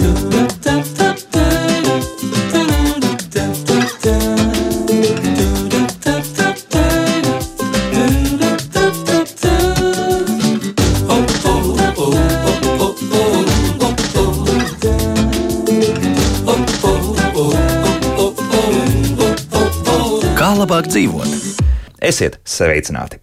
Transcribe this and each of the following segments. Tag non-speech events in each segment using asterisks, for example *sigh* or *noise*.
Kā Esiet sveicināti!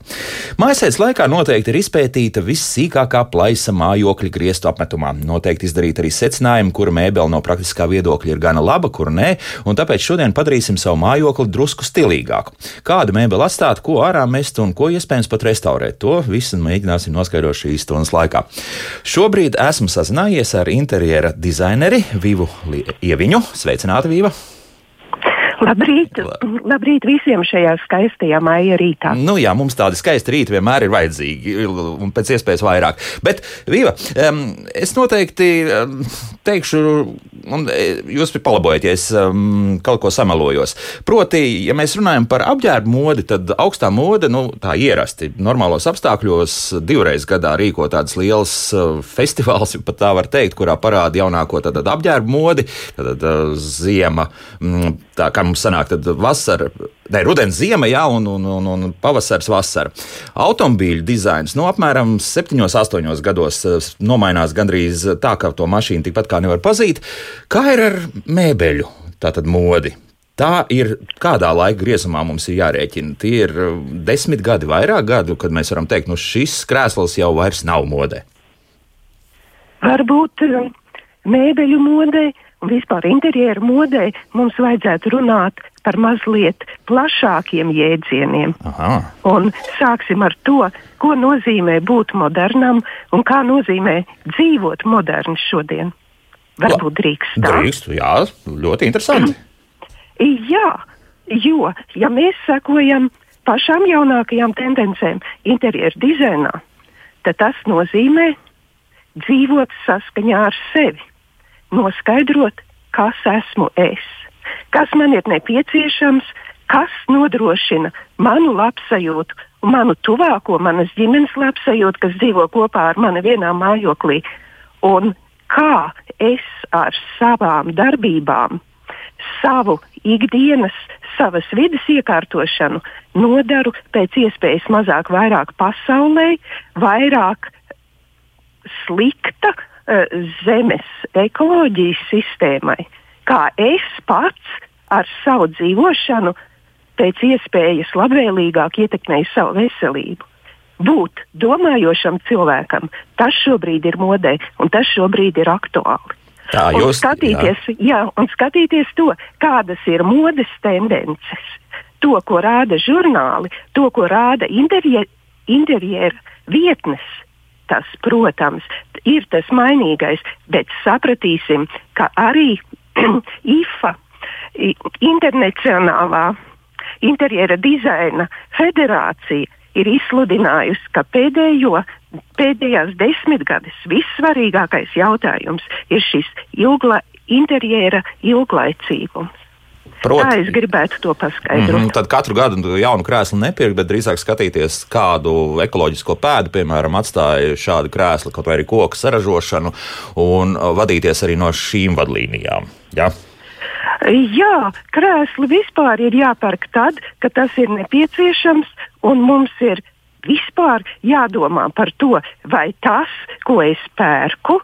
Mājasēdes laikā noteikti ir izpētīta vissīkākā plaisa mājokļa griestu apmetumā. Noteikti izdarīt arī secinājumi, kura mēbele no praktiskā viedokļa ir gana laba, kur nē, un tāpēc šodien padarīsim savu mājokli drusku stilīgāku. Kādu mēbeli atstāt, ko ārā mest un ko iespējams pat restaurēt, to visu mēģināsim noskaidrot šīs stundas laikā. Šobrīd esmu sazinājies ar interjera dizaineri Vivu Ieviņu. Sveicināta, Vīva! *laughs* Labrīt, labrīt visiem šajā skaistajā maija rītā. Nu, jā, mums tādi skaisti rīti vienmēr ir vajadzīgi, un pēc iespējas vairāk. Bet, Vīva, es noteikti teikšu, un e, jūs palabojiet, ja es um, kaut ko samalojos. Proti, ja mēs runājam par apģērbu modi, tad augstā mode, nu, tā ierasti normālos apstākļos divreiz gadā rīko tādas lielas uh, festivāls, pat tā var teikt, kurā parāda jaunāko apģērbu modi, tad, uh, ziema. Tā kā mums sanāk, tad vasara, ne rudens, ziema, jā, un, un, un, un pavasars, vasara. Automobīļu dizains, nu, apmēram 7, 8 gados eh, nomainās gandrīz tā, ka to mašīnu tikpat kā nevar pazīt. Kā ir ar mēbeļu, tātad modi? Tā ir kādā laika griezumā mums ir jārēķina. Tie ir eh, desmit gadi, vairāk gadu, kad mēs varam teikt, nu šis krēsls jau vairs nav modē. Varbūt eh, mēbeļu modē un vispār interjeru modē mums vajadzētu runāt par mazliet plašākiem jēdzieniem. Aha. Un sāksim ar to, ko nozīmē būt modernam un kā nozīmē dzīvot moderni šodien. Varbūt drīkst. Tā? Drīkst, jā, ļoti interesanti. *clears throat* Jā, jo, ja mēs sekojam pašām jaunākajām tendencēm interjeru dizainā, tad tas nozīmē dzīvot saskaņā ar sevi noskaidrot, kas esmu es, kas man ir nepieciešams, kas nodrošina manu labsajūtu, manu tuvāko, manas ģimenes labsajūtu, kas dzīvo kopā ar mani vienā mājoklī, un kā es ar savām darbībām, savu ikdienas, savas vidas iekārtošanu nodaru pēc iespējas mazāk, vairāk pasaulē, vairāk slikta, Eh, zemes ekoloģijas sistēmai, kā es pats ar savu dzīvošanu pēc iespējas labvēlīgāk ietekmēju savu veselību. Būt domājošam cilvēkam, tas šobrīd ir modē un tas šobrīd ir aktuāli. Tā, jūs, un skatīties, jā. Jā, un skatīties to, kādas ir modes tendences, to, ko rāda žurnāli, to, ko rāda interjera interjer vietnes, tas, protams, ir tas mainīgais, bet sapratīsim, ka arī *clears throat* IFA, Internacionālā interjera dizaina federācija, ir izsludinājusi, ka pēdējo, pēdējās desmitgades vissvarīgākais jautājums ir šis ilgla, interjera ilglaicīgums. Proti, Tā es gribētu to paskaidrot. Mm -hmm, tad katru gadu jaunu krēslu nepirkt, bet drīzāk skatīties, kādu ekoloģisko pēdu, piemēram, atstāja šādu krēslu, kaut vai arī koku saražošanu, un vadīties arī no šīm vadlīnijām. Ja? Jā, krēsli vispār ir jāpērk tad, kad tas ir nepieciešams, un mums ir vispār jādomā par to, vai tas, ko es pērku,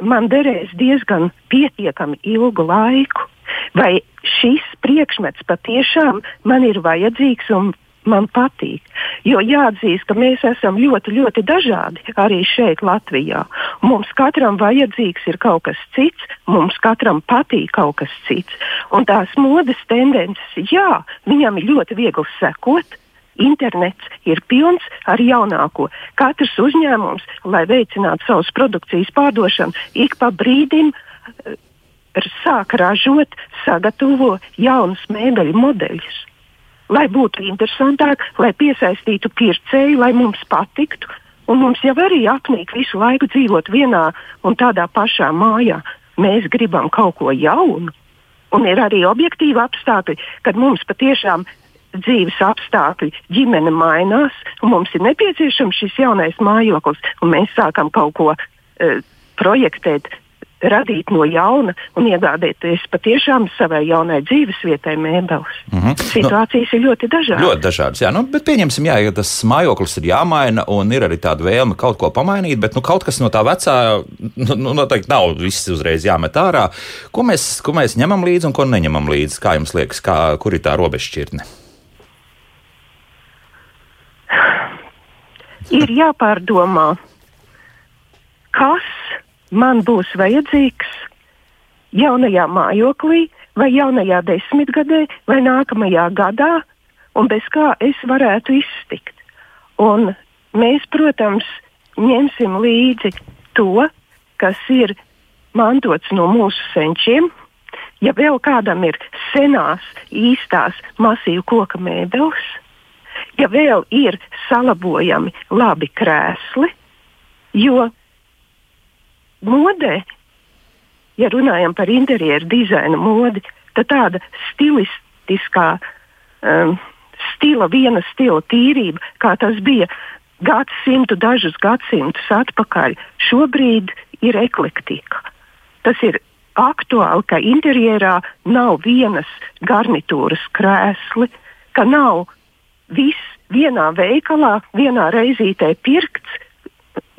man derēs diezgan pietiekami ilgu laiku. Vai šis priekšmets patiešām man ir vajadzīgs un man patīk. Jo jāatzīst, ka mēs esam ļoti, ļoti dažādi arī šeit, Latvijā. Mums katram vajadzīgs ir kaut kas cits, mums katram patīk kaut kas cits. Un tās modes tendences, jā, viņam ir ļoti viegli sekot. Internets ir pilns ar jaunāko. Katrs uzņēmums, lai veicinātu savas produkcijas pārdošanu, ik pa brīdim sāk ražot, sagatavo jaunus mēbeļu modeļus. Lai būtu interesantāk, lai piesaistītu pircēju, lai mums patiktu, un mums jau arī apnīk visu laiku dzīvot vienā un tādā pašā mājā. Mēs gribam kaut ko jaunu, un ir arī objektīvi apstākļi, kad mums patiešām dzīves apstākļi, ģimene mainās, un mums ir nepieciešams šis jaunais mājoklis, un mēs sākam kaut ko uh, projektēt radīt no jauna un iegādāties patiešām savai jaunai dzīvesvietai mēbeles. Mm -hmm. Situācijas nu, ir ļoti dažādas. Ļoti dažādas, jā. Nu, bet pieņemsim, jā, ja tas mājoklis ir jāmaina un ir arī tāda vēlme kaut ko pamainīt, bet nu, kaut kas no tā vecā nu, nu, noteikti nav viss uzreiz jāmet ārā. Ko mēs, ko mēs ņemam līdzi un ko neņemam līdzi? Kā jums liekas, kā, kur ir tā robežšķirtne? *sighs* Ir jāpārdomā, kas man būs vajadzīgs jaunajā mājoklī, vai jaunajā desmitgadē, vai nākamajā gadā, un bez kā es varētu iztikt. Un mēs, protams, ņemsim līdzi to, kas ir mantots no mūsu senčiem. Ja vēl kādam ir senās, īstās masīvu koka mēbeles, ja vēl ir salabojami labi krēsli, jo modē, ja runājam par interjeru dizaina modi, tad tāda stilistiskā um, stila, viena stila tīrība, kā tas bija gadsimtu, dažus gadsimtus atpakaļ, šobrīd ir eklektika. Tas ir aktuāli, ka interjerā nav vienas garnitūras krēsli, ka nav viss vienā veikalā, vienā reizītē pirkts,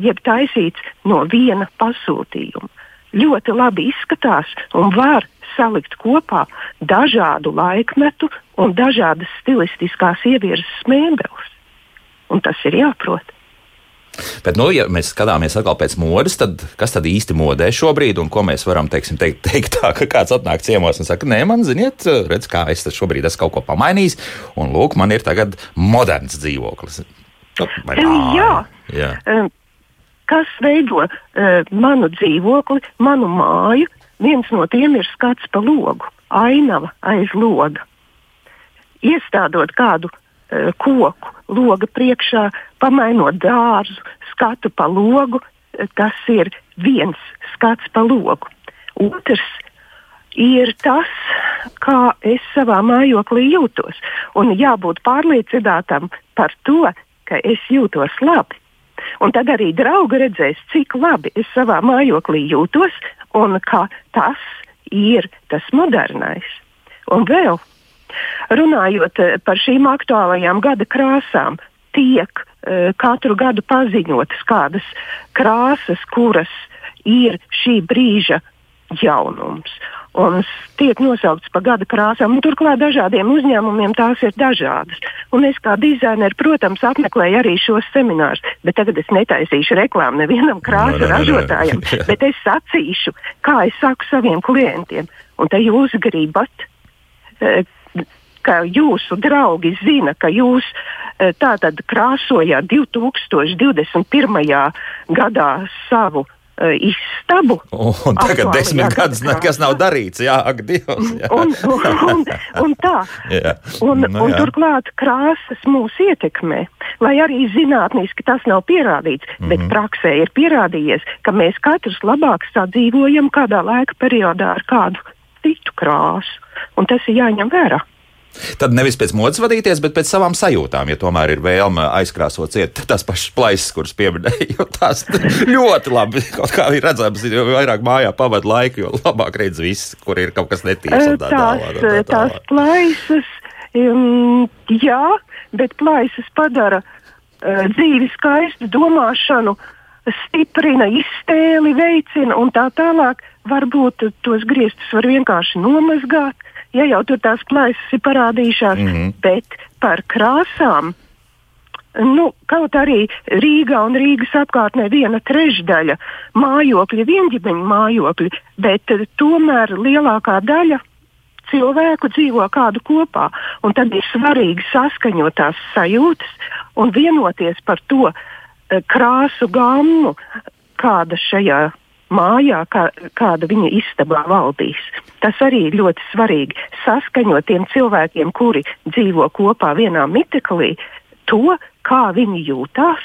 jeb taisīts no viena pasūtījuma. Ļoti labi izskatās un var salikt kopā dažādu laikmetu un dažādas stilistiskās ievirzes mēbeles. Un tas ir jāprot. Bet, nu, ja mēs skatāmies atkal pēc modes, tad kas tad īsti modē šobrīd, un ko mēs varam teiksim, teikt, teikt tā, ka kāds atnāk ciemos un saka, nē, man, ziniet, redz, kā es šobrīd esmu kaut ko pamainījis, un lūk, man ir tagad moderns dzīvoklis. Nu, jā. jā kas veido uh, manu dzīvokli, manu māju. Viens no tiem ir skats pa logu, ainava aiz loga. Iestādot kādu uh, koku loga priekšā, pamainot dārzu, skatu pa logu, uh, tas ir viens skats pa logu. Otrs ir tas, kā es savā mājoklī jūtos. Un jābūt pārliecinātam par to, ka es jūtos labi. Un tad arī draugi redzēs, cik labi es savā mājoklī jūtos un ka tas ir tas modernais. Un vēl runājot eh, par šīm aktuālajām gada krāsām, tiek uh, katru gadu paziņotas kādas krāsas, kuras ir šī brīža jaunums un tiek nosaukts par gada krāsām. Turklāt dažādiem uzņēmumiem tās ir dažādas. Un es kā dizaineri, protams, apmeklēju arī šos seminārus, bet tagad es netaisīšu reklāmu nevienam *laughs* krāsu no, ražotājam, no. *laughs* bet es sacīšu, kā es saku saviem klientiem. Un te jūs gribat, eh, ka jūsu draugi zina, ka jūs eh, tātad krāsojāt 2021. gadā savu uh, istabu. Un tagad desmit gadus nekas nav darīts. Jā, ak, Dievs. Jā. Un, un, un, tā. jā. Un, nu, un turklāt krāsas mūs ietekmē. Lai arī zinātniski tas nav pierādīts, mm -hmm. bet mhm. praksē ir pierādījies, ka mēs katrs labāk sadzīvojam kādā laika periodā ar kādu citu krāsu. Un tas ir jāņem vērā. Tad nevis pēc modes vadīties, bet pēc savām sajūtām, ja tomēr ir vēlme aizkrāsot ciet tās pašas plaisas, kuras pieminēju. Tās *laughs* ļoti labi kaut kā ir redzams, jo vairāk mājā pavada laiku, jo labāk redz viss, kur ir kaut kas netiesa. Tā tās, tā, tā, tās plaisas, um, jā, bet plaisas padara uh, dzīvi skaistu, domāšanu stiprina, iztēli veicina un tā tālāk. Varbūt tos griestus var vienkārši nomazgāt ja jau tur tās plaisas ir parādījušās, mm -hmm. bet par krāsām. Nu, kaut arī Rīgā un Rīgas apkārtnē viena trešdaļa mājokļi, vienģimeņu mājokļi, bet eh, tomēr lielākā daļa cilvēku dzīvo kādu kopā. Tad ir svarīgi saskaņot tās sajūtas un vienoties par to eh, krāsu gammu, kāda šajā mājā, kā, kāda viņa istabā valdīs. Tas arī ir ļoti svarīgi saskaņot tiem cilvēkiem, kuri dzīvo kopā vienā miteklī, to, kā viņi jūtās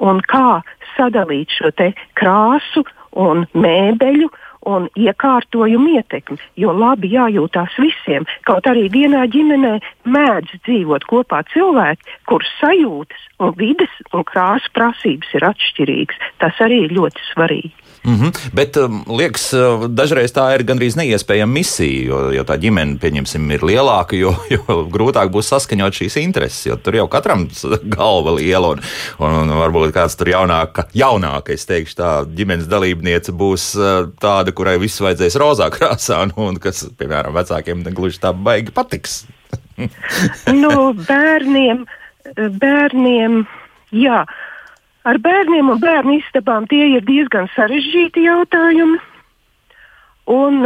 un kā sadalīt šo krāsu un mēbeļu un iekārtojumu ietekmi, jo labi jājūtās visiem. Kaut arī vienā ģimenē mēdz dzīvot kopā cilvēki, kurus sajūtas un vides un krāsu prasības ir atšķirīgas. Tas arī ir ļoti svarīgi. Mm -hmm. Bet um, liekas, uh, dažreiz tā ir gandrīz neiespējama misija, jo, jo tā ģimene, pieņemsim, ir lielāka, jo, jo grūtāk būs saskaņot šīs intereses, jo tur jau katram galva liela un, un, un varbūt kāds tur jaunāka, jaunāka, es teikšu, tā ģimenes dalībniece būs uh, tāda, kurai viss vajadzēs rozā krāsā, un, un kas, piemēram, vecākiem gluži tā baigi patiks. nu, bērniem, bērniem, jā. Ar bērniem un bērnu istabām tie ir diezgan sarežģīti jautājumi. Un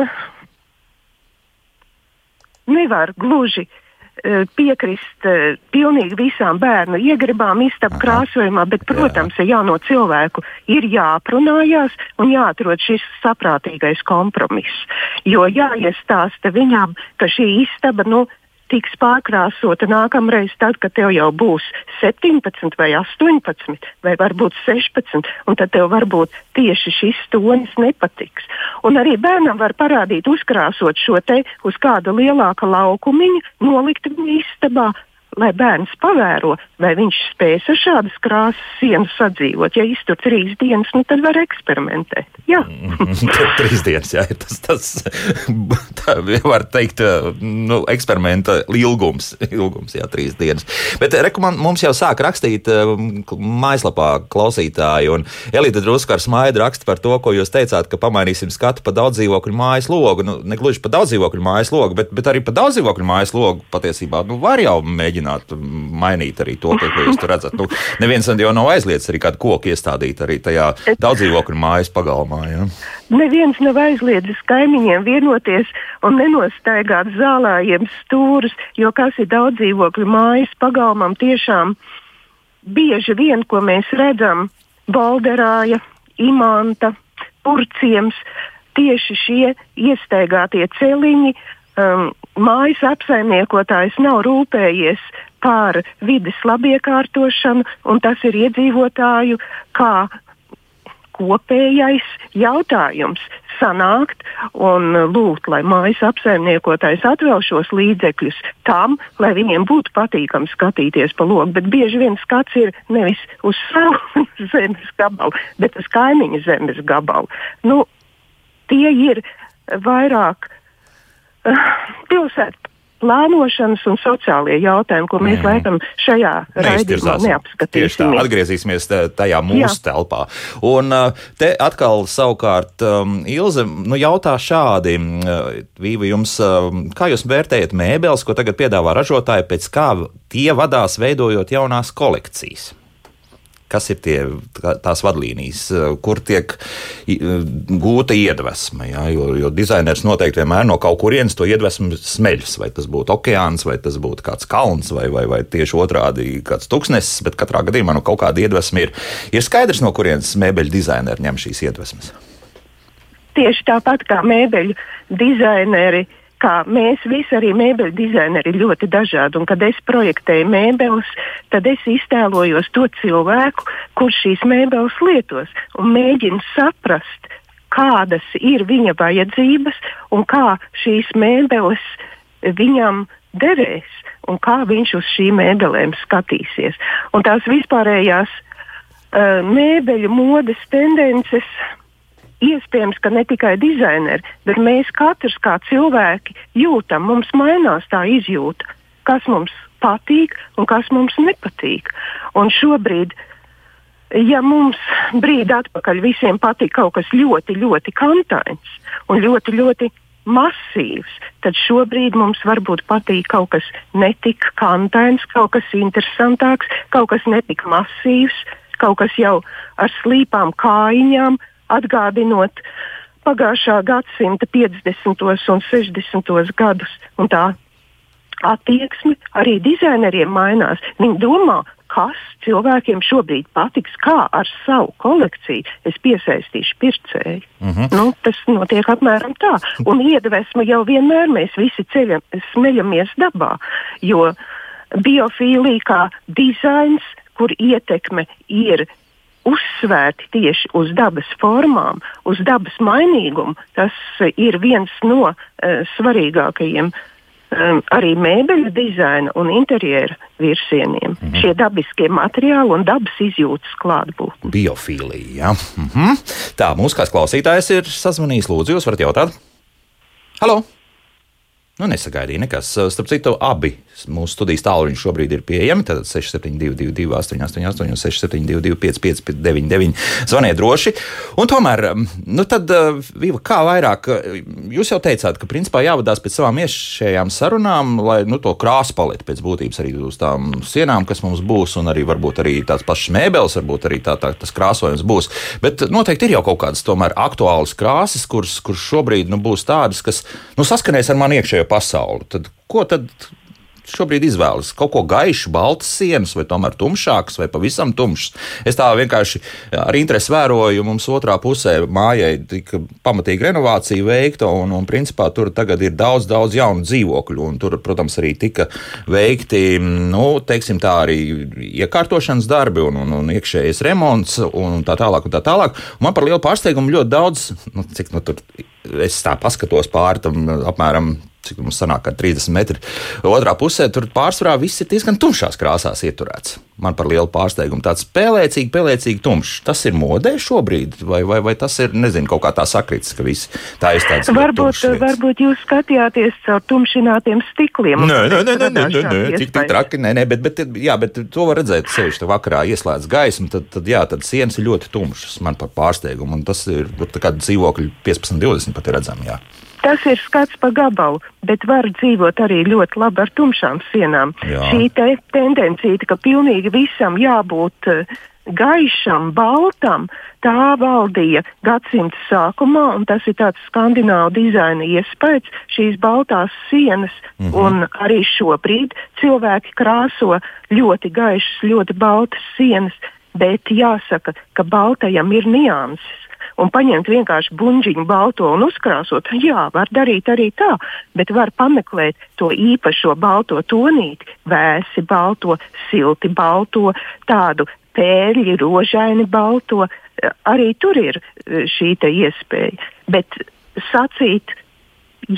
nevar gluži uh, piekrist uh, pilnīgi visām bērnu iegribām istabu krāsojumā, bet, protams, ar jauno cilvēku ir jāprunājās un jāatrod šis saprātīgais kompromiss. Jo jāiestāsta viņam, ka šī istaba, nu, tiks pārkrāsota nākamreiz, tad, kad tev jau būs 17 vai 18 vai varbūt 16, un tad tev varbūt tieši šis tonis nepatiks. Un arī bērnam var parādīt, uzkrāsot šo te uz kāda lielāka laukumiņa, nolikt viņu istabā, lai bērns pavēro, vai viņš spēs ar šādas krāsas sienu sadzīvot. Ja iztur trīs dienas, nu, tad var eksperimentēt. Jā, *laughs* trīs dienas, jā, tas, tas *laughs* tā var teikt, nu, eksperimenta ilgums, ilgums, jā, trīs dienas. Bet reku, man, mums jau sāk rakstīt um, mājaslapā klausītāji, un Elīte drusku ar smaidu raksta par to, ko jūs teicāt, ka pamainīsim skatu pa daudz dzīvokļu mājas logu. Nu, ne gluži pa daudz dzīvokļu mājas logu, bet, bet arī pa daudz dzīvokļu mājas logu patiesībā nu, var jau mēģināt mēģināt mainīt arī to, ko jūs tur redzat. Nu, neviens jau nav aizliedzis arī kādu koku iestādīt arī tajā daudzdzīvokļu mājas pagalmā. Ja? Neviens nav aizliedzis kaimiņiem vienoties un nenostaigāt zālājiem stūrus, jo kas ir daudzdzīvokļu mājas pagalmam tiešām bieži vien, ko mēs redzam, Balderāja, Imanta, Purciems, tieši šie iestaigātie celiņi, um, mājas apsaimniekotājs nav rūpējies par vidas labiekārtošanu, un tas ir iedzīvotāju kā kopējais jautājums sanākt un lūgt, lai mājas apsaimniekotājs atvēl šos līdzekļus tam, lai viņiem būtu patīkami skatīties pa logu. Bet bieži vien skats ir nevis uz savu *laughs* zemes gabalu, bet uz kaimiņa zemes gabalu. Nu, tie ir vairāk *sighs* pilsētu plānošanas un sociālie jautājumi, ko mēs mm. laikam šajā raidījumā neapskatīsim. Tieši tā, atgriezīsimies tajā mūsu Jā. telpā. Un te atkal savukārt um, Ilze nu, jautā šādi, Vīva, jums, kā jūs vērtējat mēbeles, ko tagad piedāvā ražotāji, pēc kā tie vadās veidojot jaunās kolekcijas? Kas ir tie, tās vadlīnijas, kur tiek gūta iedvesma? Ja? Jo, jo dizainers noteikti vienmēr no kaut kurienes to iedvesmu smeļas. Vai tas būtu okeāns, vai tas būtu kāds kalns, vai, vai, vai tieši otrādi kāds tuksnesis. Bet katrā gadījumā no kaut kāda iedvesma ir. Ir skaidrs, no kurienes mēbeļu dizaineri ņem šīs iedvesmas. Tieši tāpat kā mēbeļu dizaineri uh, kā mēs visi arī mēbeļu dizaineri ir ļoti dažādi. Un, kad es projektēju mēbeles, tad es iztēlojos to cilvēku, kurš šīs mēbeles lietos un mēģinu saprast, kādas ir viņa vajadzības un kā šīs mēbeles viņam derēs un kā viņš uz šīm mēbelēm skatīsies. Un tās vispārējās uh, mēbeļu modes tendences iespējams, ka ne tikai dizaineri, bet mēs katrs kā cilvēki jūtam, mums mainās tā izjūta, kas mums patīk un kas mums nepatīk. Un šobrīd, ja mums brīdi atpakaļ visiem patīk kaut kas ļoti, ļoti kantains un ļoti, ļoti masīvs, tad šobrīd mums varbūt patīk kaut kas netik kantains, kaut kas interesantāks, kaut kas netik masīvs, kaut kas jau ar slīpām kājiņām, atgādinot pagājušā gadsimta 50. un 60. gadus. Un tā attieksme arī dizaineriem mainās. Viņi domā, kas cilvēkiem šobrīd patiks, kā ar savu kolekciju es piesaistīšu pircēju. Mm -hmm. nu, tas notiek apmēram tā. Un iedvesma jau vienmēr mēs visi ceļam, smeļamies dabā, jo biofīlija kā dizains, kur ietekme ir uzsvērti tieši uz dabas formām, uz dabas mainīgumu, tas ir viens no uh, svarīgākajiem um, arī mēbeļu dizaina un interjera virsieniem. Mm -hmm. Šie dabiskie materiāli un dabas izjūtas klātbūtne. Biofīlija. Ja? Mm -hmm. Tā, mūsu kāds klausītājs ir sazvanījis. Lūdzu, jūs varat jautāt? Halo! Nu, nesagaidīja nekas. Starp citu, abi mūsu studijas tālruņi šobrīd ir pieejami. Tad 6722, 888, 672, 559, zvaniet droši. Un tomēr, nu tad, Vīva, kā vairāk, jūs jau teicāt, ka principā jāvadās pēc savām iešējām sarunām, lai nu, to krāsu paleti pēc būtības arī uz tām sienām, kas mums būs, un arī varbūt arī tās pašas mēbeles, varbūt arī tā, tā, tas krāsojums būs. Bet noteikti ir jau kaut kādas tomēr aktuālas krāsas, kuras, kuras šobrīd nu, būs tādas, kas nu, saskanēs ar mani iekšējo pasauli. Tad, ko tad šobrīd izvēlas? Kaut ko gaišu, baltas sienas, vai tomēr tumšākas, vai pavisam tumšas. Es tā vienkārši ar interesi vēroju, mums otrā pusē mājai tika pamatīga renovācija veikta, un, un principā tur tagad ir daudz, daudz jaunu dzīvokļu, un tur, protams, arī tika veikti, nu, teiksim tā, arī iekārtošanas darbi un, un, un iekšējais remonts un tā tālāk un tā tālāk. Un man par lielu pārsteigumu ļoti daudz, nu, cik nu tur es tā paskatos pāri tam apmēram cik mums sanāk, ka 30 metri otrā pusē, tur pārsvarā viss ir diezgan tumšās krāsās ieturēts. Man par lielu pārsteigumu tāds spēlēcīgi, spēlēcīgi tumšs. Tas ir modē šobrīd, vai, vai, vai tas ir, nezinu, kaut kā tā sakrits, ka viss tā ir tāds. Varbūt, varbūt jūs skatījāties caur tumšinātiem stikliem. Nē, nē, nē, nē, nē, nē, nē tik, tik traki, nē, nē, bet, bet, jā, bet to var redzēt sevišķi vakarā ieslēdz gaismu, tad, tad, jā, tad sienas ir ļoti tumšas man par pārsteigumu, un tas ir, tā kā dzīvokļi 15, 20 pat ir redzami, jā. Tas ir skats pa gabalu, bet var dzīvot arī ļoti labi ar tumšām sienām. Jā. Šī te tendencija, ka pilnīgi visam jābūt uh, gaišam, baltam, tā valdīja gadsimta sākumā, un tas ir tāds skandināvu dizaina iespējas, šīs baltās sienas, mm -hmm. un arī šobrīd cilvēki krāso ļoti gaišas, ļoti baltas sienas, bet jāsaka, ka baltajam ir nianses un paņemt vienkārši buļbuļsāģiņu balto un uzkrāsot. Jā, var darīt arī tā, bet var pameklēt to īpašo balto tonīti, vēsi balto, silti balto, tādu pērļi, rožaini balto. Arī tur ir e, šī iespēja. Bet sacīt,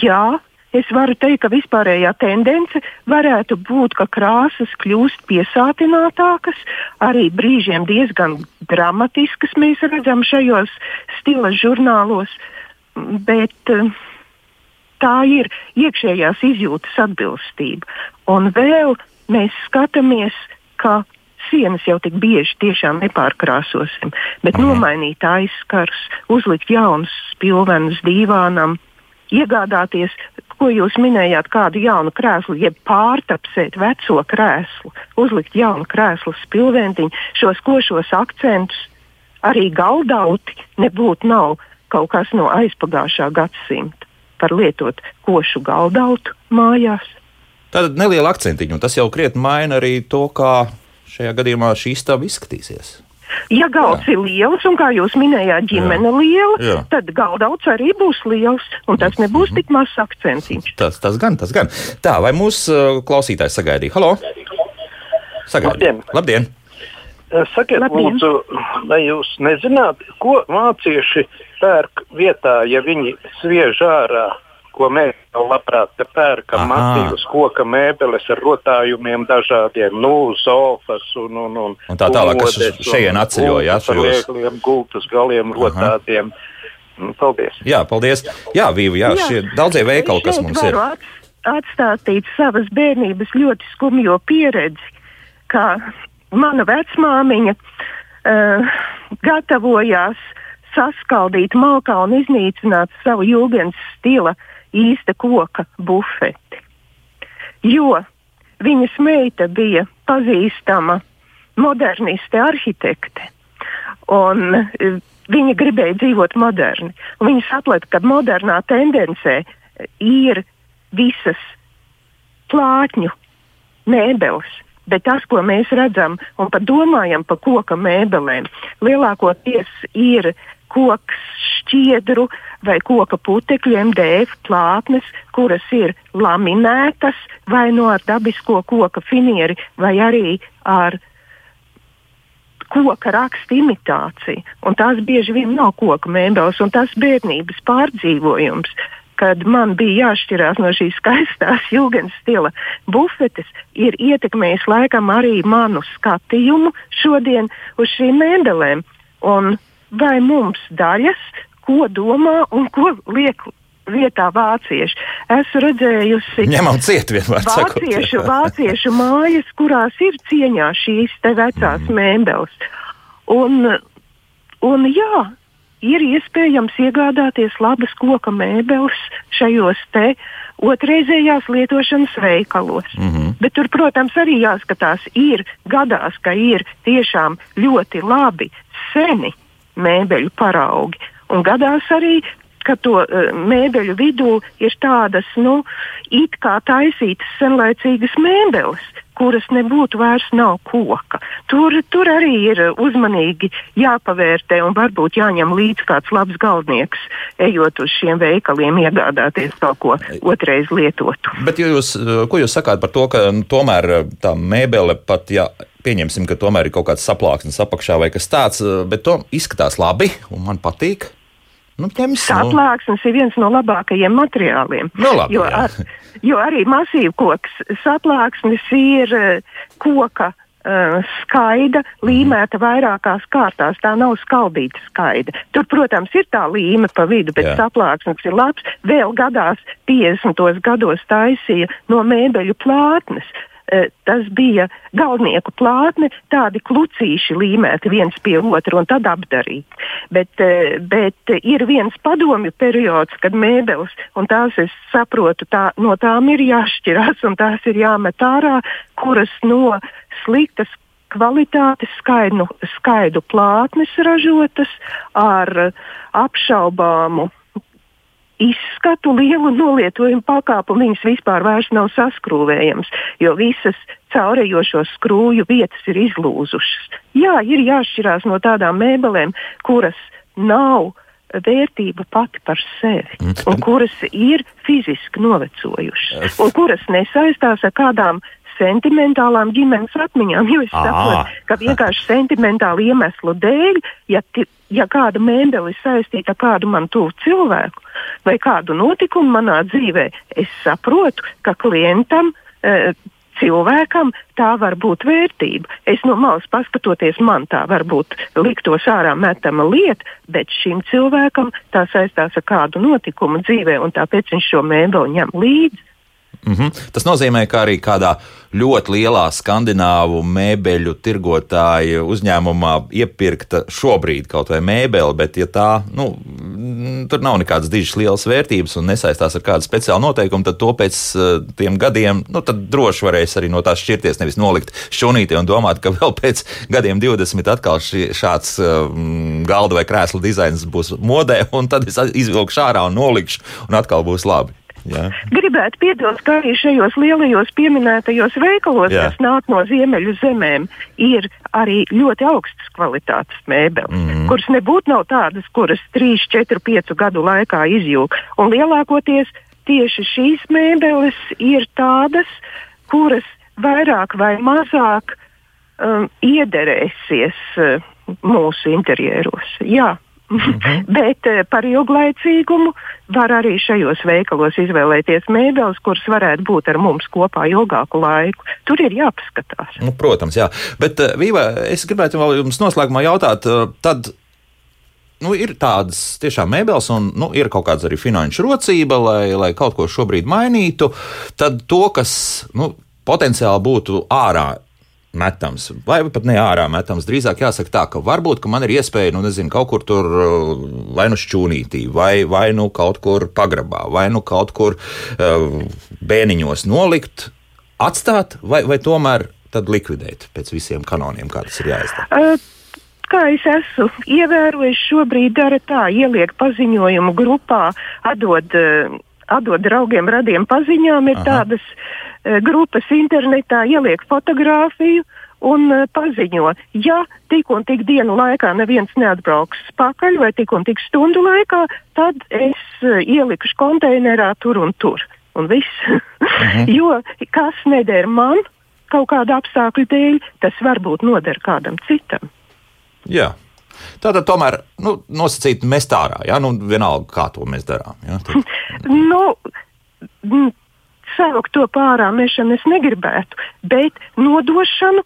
jā, es varu teikt, ka vispārējā tendence varētu būt, ka krāsas kļūst piesātinātākas, arī brīžiem diezgan dramatiskas mēs redzam šajos stila žurnālos, bet eh, tā ir iekšējās izjūtas atbilstība. Un vēl mēs skatāmies, ka sienas jau tik bieži tiešām nepārkrāsosim, bet mhm. nomainīt aizskars, uzlikt jaunus spilvenus dīvānam, iegādāties ko jūs minējāt, kādu jaunu krēslu, jeb pārtapsēt veco krēslu, uzlikt jaunu krēslu spilventiņu, šos košos akcentus, arī galdauti nebūtu nav kaut kas no aizpagājušā gadsimta par lietot košu galdautu mājās. Tātad neliela akcentiņa, un tas jau krietni maina arī to, kā šajā gadījumā šī istaba izskatīsies. Ja galds jā. ir liels, un kā jūs minējāt, ģimene jā. liela, jā. tad galdauts arī būs liels, un tas nebūs -hmm. tik mazs akcentiņš. Tas, tas gan, tas gan. Tā, vai mūsu uh, klausītājs sagaidīja? Halo! Sagaidīja. Labdien! Labdien. Sakiet, Labdien. lūdzu, vai jūs nezināt, ko mācieši pērk vietā, ja viņi sviež ārā ko mēs labprāt pērkam, matīvas koka mēbeles ar rotājumiem dažādiem, nu, sofas un, un, un, un tā tālāk, kas šeit atceļo, jā, šajos. Gultas galiem rotātiem. Nu, paldies. Jā, paldies. Jā, Vīvi, jā, jā. šie daudzie veikali, kas mums ir. Atstāstīt savas bērnības ļoti skumjo pieredzi, kā mana vecmāmiņa uh, gatavojās saskaldīt malkā un iznīcināt savu jūgens stila uh, īsta koka bufeti. Jo viņas meita bija pazīstama moderniste arhitekte. Un e, viņa gribēja dzīvot moderni. Viņa saprata, ka modernā tendencē ir visas plātņu mēbeles. Bet tas, ko mēs redzam un pat domājam par koka mēbelēm, lielākoties ir koks šķiedru vai koka putekļu MDF plātnes, kuras ir laminētas vai no ar dabisko koka finieri vai arī ar koka raksta imitāciju. Un tās bieži vien nav koka mēbeles, un tas bērnības pārdzīvojums, kad man bija jāšķirās no šīs *laughs* skaistās jūgas stila bufetes, ir ietekmējis laikam arī manu skatījumu šodien uz šīm mēbelēm. Un vai mums daļas, ko domā un ko liek vietā vācieši. Esmu redzējusi Ņemam ciet vāciešu, vāciešu mājas, kurās ir cieņā šīs te vecās mm. mēbeles. Un, un jā, ir iespējams iegādāties labas koka mēbeles šajos te otrreizējās lietošanas veikalos. Mm -hmm. Bet tur, protams, arī jāskatās, ir gadās, ka ir tiešām ļoti labi seni mēbeļu paraugi. Un gadās arī, ka to uh, mēbeļu vidū ir tādas, nu, it kā taisītas senlaicīgas mēbeles, kuras nebūtu vairs nav koka. Tur, tur arī ir uzmanīgi jāpavērtē un varbūt jāņem līdzi kāds labs galdnieks, ejot uz šiem veikaliem, iegādāties kaut ko otrais lietotu. Bet jūs, ko jūs sakāt par to, ka nu, tomēr tā mēbele pat, ja pieņemsim, ka tomēr ir kaut kāds saplāksnis apakšā vai kas tāds, bet to izskatās labi un man patīk? Nu, ņems, Saplāksnes nu. ir viens no labākajiem materiāliem. Nu, labi, jo, ar, jo arī masīvkoks saplāksnes ir uh, koka uh, skaida, līmēta vairākās kārtās. Tā nav skaldīta skaida. Tur, protams, ir tā līme pa vidu, bet Jā. saplāksnes ir labs. Vēl gadās 50. gados taisīja no mēbeļu plātnes. Eh, tas bija galvnieku plātne, tādi klucīši līmēti viens pie otra un tad apdarīti. Bet, eh, bet ir viens padomju periods, kad mēbeles, un tās es saprotu, tā, no tām ir jāšķirās un tās ir jāmet ārā, kuras no sliktas kvalitātes skaidu, skaidu plātnes ražotas ar apšaubāmu izskatu, lielu nolietojumu pakāpu, viņas vispār vairs nav saskrūvējams, jo visas caurējošo skrūju vietas ir izlūzušas. Jā, ir jāšķirās no tādām mēbelēm, kuras nav vērtība pati par sevi, mm. un kuras ir fiziski novecojušas, un kuras nesaistās ar kādām sentimentālām ģimenes atmiņām. Jo es saprotu, ka vienkārši sentimentālu iemeslu dēļ, ja, ja kāda mēbele ir saistīta ar kādu man tuvu cilvēku vai kādu notikumu manā dzīvē, es saprotu, ka klientam. E, cilvēkam tā var būt vērtība. Es no malas paskatoties, man tā varbūt liktos ārā metama lieta, bet šim cilvēkam tā saistās ar kādu notikumu dzīvē, un tāpēc viņš šo mēbeli ņem līdzi. Mm -hmm. Tas nozīmē, ka arī kādā ļoti lielā skandināvu mēbeļu tirgotāju uzņēmumā iepirkta šobrīd kaut vai mēbele, bet ja tā, nu, tur nav nekādas dižas lielas vērtības un nesaistās ar kādu speciālu noteikumu, tad to pēc uh, tiem gadiem, nu, tad droši varēs arī no tās šķirties, nevis nolikt šunīti un domāt, ka vēl pēc gadiem 20 atkal šī, šāds uh, galda vai krēsla dizains būs modē, un tad es izvilkšu ārā un nolikšu, un atkal būs labi. Jā. Gribētu piebilst, ka arī šajos lielajos pieminētajos veikalos, Jā. kas nāk no ziemeļu zemēm, ir arī ļoti augstas kvalitātes mēbeles, mm -hmm. kuras nebūtu nav tādas, kuras 3, 4, 5 gadu laikā izjūg. Un lielākoties tieši šīs mēbeles ir tādas, kuras vairāk vai mazāk um, iederēsies uh, mūsu interjeros. Jā. -hmm. *laughs* Bet eh, par ilglaicīgumu var arī šajos veikalos izvēlēties mēbeles, kuras varētu būt ar mums kopā ilgāku laiku. Tur ir jāpaskatās. Nu, protams, jā. Bet, uh, Vīva, es gribētu vēl jums noslēgumā jautāt, uh, tad nu, ir tādas tiešām mēbeles, un nu, ir kaut kāda arī finanšu rocība, lai, lai kaut ko šobrīd mainītu. Tad to, kas nu, potenciāli būtu ārā metams, vai pat ne ārā metams. Drīzāk jāsaka tā, ka varbūt ka man ir iespēja, nu, nezinu, kaut kur tur uh, vai nu šķūnītī, vai, vai nu kaut kur pagrabā, vai nu kaut kur uh, bēniņos nolikt, atstāt, vai, vai tomēr tad likvidēt pēc visiem kanoniem, kā tas ir jāizdara. Uh, kā es esmu ievērojis, šobrīd dara tā, ieliek paziņojumu grupā, atdod, uh, atdod draugiem, radiem paziņām, ir Aha. tādas grupas internetā ieliek fotografiju un uh, paziņo, ja tik un tik dienu laikā neviens neatbrauks pakaļ vai tik un tik stundu laikā, tad es uh, ielikšu konteinerā tur un tur. Un viss. Mhm. *laughs* jo kas neder man kaut kāda apstākļa dēļ, tas varbūt noder kādam citam. Jā. Tātad tomēr nu, nosacīt mest ārā, ja? nu, vienalga, kā to mēs darām. Ja? *laughs* Tad... nu, saukt to pārā mešanu es negribētu, bet nodošanu